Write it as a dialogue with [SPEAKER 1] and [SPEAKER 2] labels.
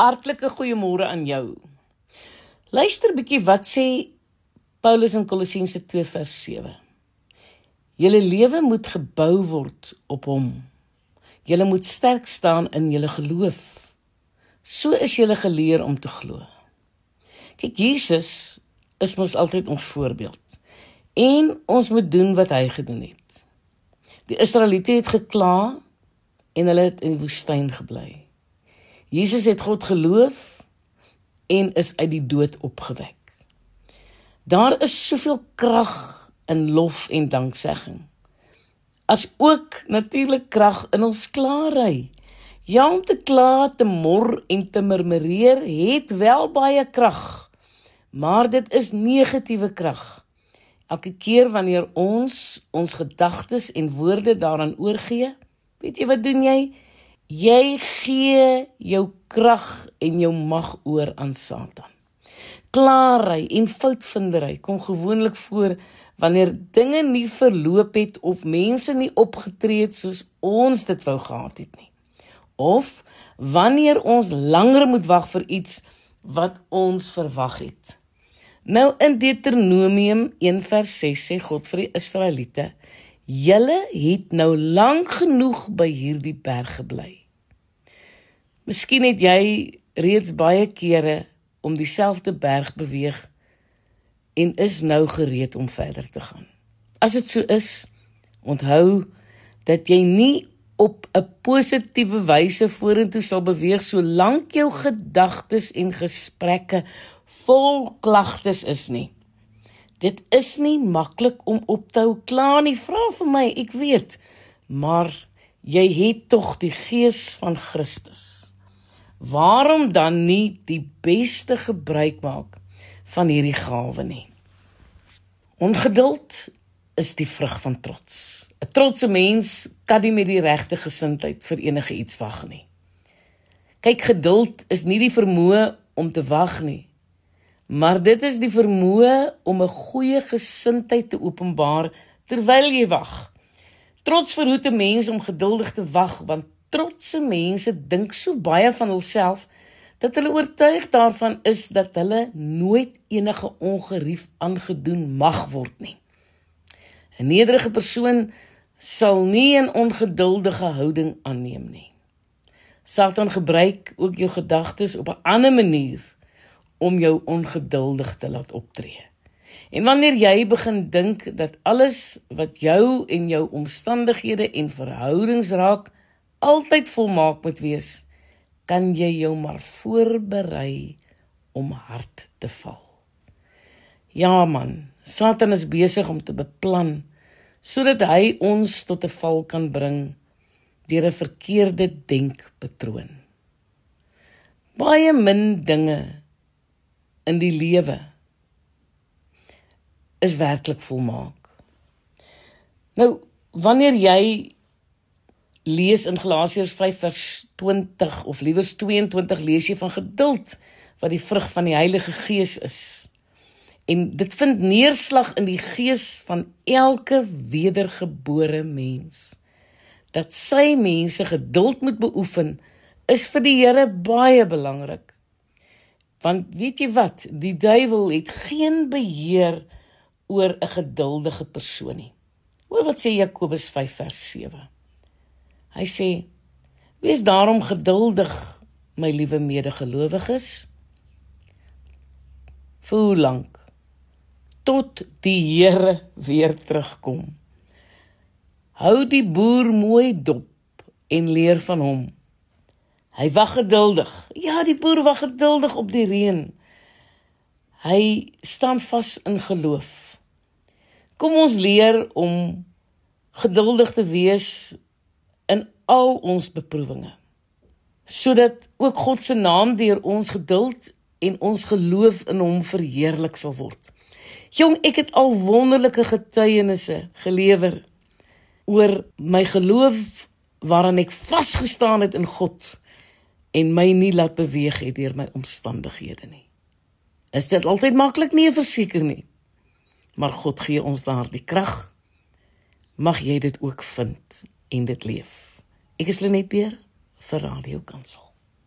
[SPEAKER 1] Hartlike goeiemôre aan jou. Luister bietjie wat sê Paulus in Kolossense 2 vers 7. Julle lewe moet gebou word op hom. Julle moet sterk staan in julle geloof. So is julle geleer om te glo. Kyk, Jesus is mos altyd ons voorbeeld. En ons moet doen wat hy gedoen het. Die Israeliete het gekla en hulle het in die woestyn gebly. Jesus het God geloof en is uit die dood opgewek. Daar is soveel krag in lof en danksegging. As ook natuurlik krag in ons klaarry. Ja om te kla, te mor en te murmureer het wel baie krag. Maar dit is negatiewe krag. Elke keer wanneer ons ons gedagtes en woorde daaraan oorgee, weet jy wat doen jy? Jy gee jou krag en jou mag oor aan Satan. Klaarry en foutvindery kom gewoonlik voor wanneer dinge nie verloop het of mense nie opgetree het soos ons dit wou gehad het nie. Of wanneer ons langer moet wag vir iets wat ons verwag het. Nou in Deuteronomium 1:6 sê God vir die Israeliete: "Julle het nou lank genoeg by hierdie berg gebly. Miskien het jy reeds baie kere om dieselfde berg beweeg en is nou gereed om verder te gaan. As dit so is, onthou dat jy nie op 'n positiewe wyse vorentoe sal beweeg solank jou gedagtes en gesprekke vol klagtes is nie. Dit is nie maklik om op te hou kla nie. Vra vir my, ek weet. Maar jy het tog die gees van Christus waarom dan nie die beste gebruik maak van hierdie gawe nie? Ongeduld is die vrug van trots. 'n Trotse mens kan nie met die regte gesindheid vir enige iets wag nie. Kyk, geduld is nie die vermoë om te wag nie, maar dit is die vermoë om 'n goeie gesindheid te openbaar terwyl jy wag. Trots verhoed 'n mens om geduldig te wag want trotse mense dink so baie van hulself dat hulle oortuig daarvan is dat hulle nooit enige ongerief aangedoen mag word nie. 'n Nederige persoon sal nie 'n ongeduldige houding aanneem nie. Satan gebruik ook jou gedagtes op 'n ander manier om jou ongeduldig te laat optree. En wanneer jy begin dink dat alles wat jou en jou omstandighede en verhoudings raak altyd volmaak moet wees, kan jy jou maar voorberei om hard te val. Ja man, Satan is besig om te beplan sodat hy ons tot 'n val kan bring deur 'n verkeerde denkpatroon. Baie min dinge in die lewe is werklik volmaak. Nou, wanneer jy lees in Galasiërs 5 vers 20 of liewers 22 lees jy van geduld wat die vrug van die Heilige Gees is. En dit vind neerslag in die gees van elke wedergebore mens. Dat sy mense geduld moet beoefen is vir die Here baie belangrik. Want weet jy wat, die duiwel het geen beheer oor 'n geduldige persoon nie. Hoor wat sê Jakobus 5 vers 7. Hy sê: "Wees daarom geduldig, my liewe medegelowiges. Vir hoe lank tot die Here weer terugkom? Hou die boer mooi dop en leer van hom. Hy wag geduldig. Ja, die boer wag geduldig op die reën. Hy staan vas in geloof. Kom ons leer om geduldig te wees al ons beproewinge sodat ook God se naam deur ons geduld en ons geloof in hom verheerlik sal word. Jong, ek het al wonderlike getuienisse gelewer oor my geloof waaraan ek vasgestaan het in God en my nie laat beweeg het deur my omstandighede nie. Is dit altyd maklik nie verseker nie. Maar God gee ons daardie krag. Mag jy dit ook vind en dit leef. Ek is Lenet Beer vir Radio Kansel.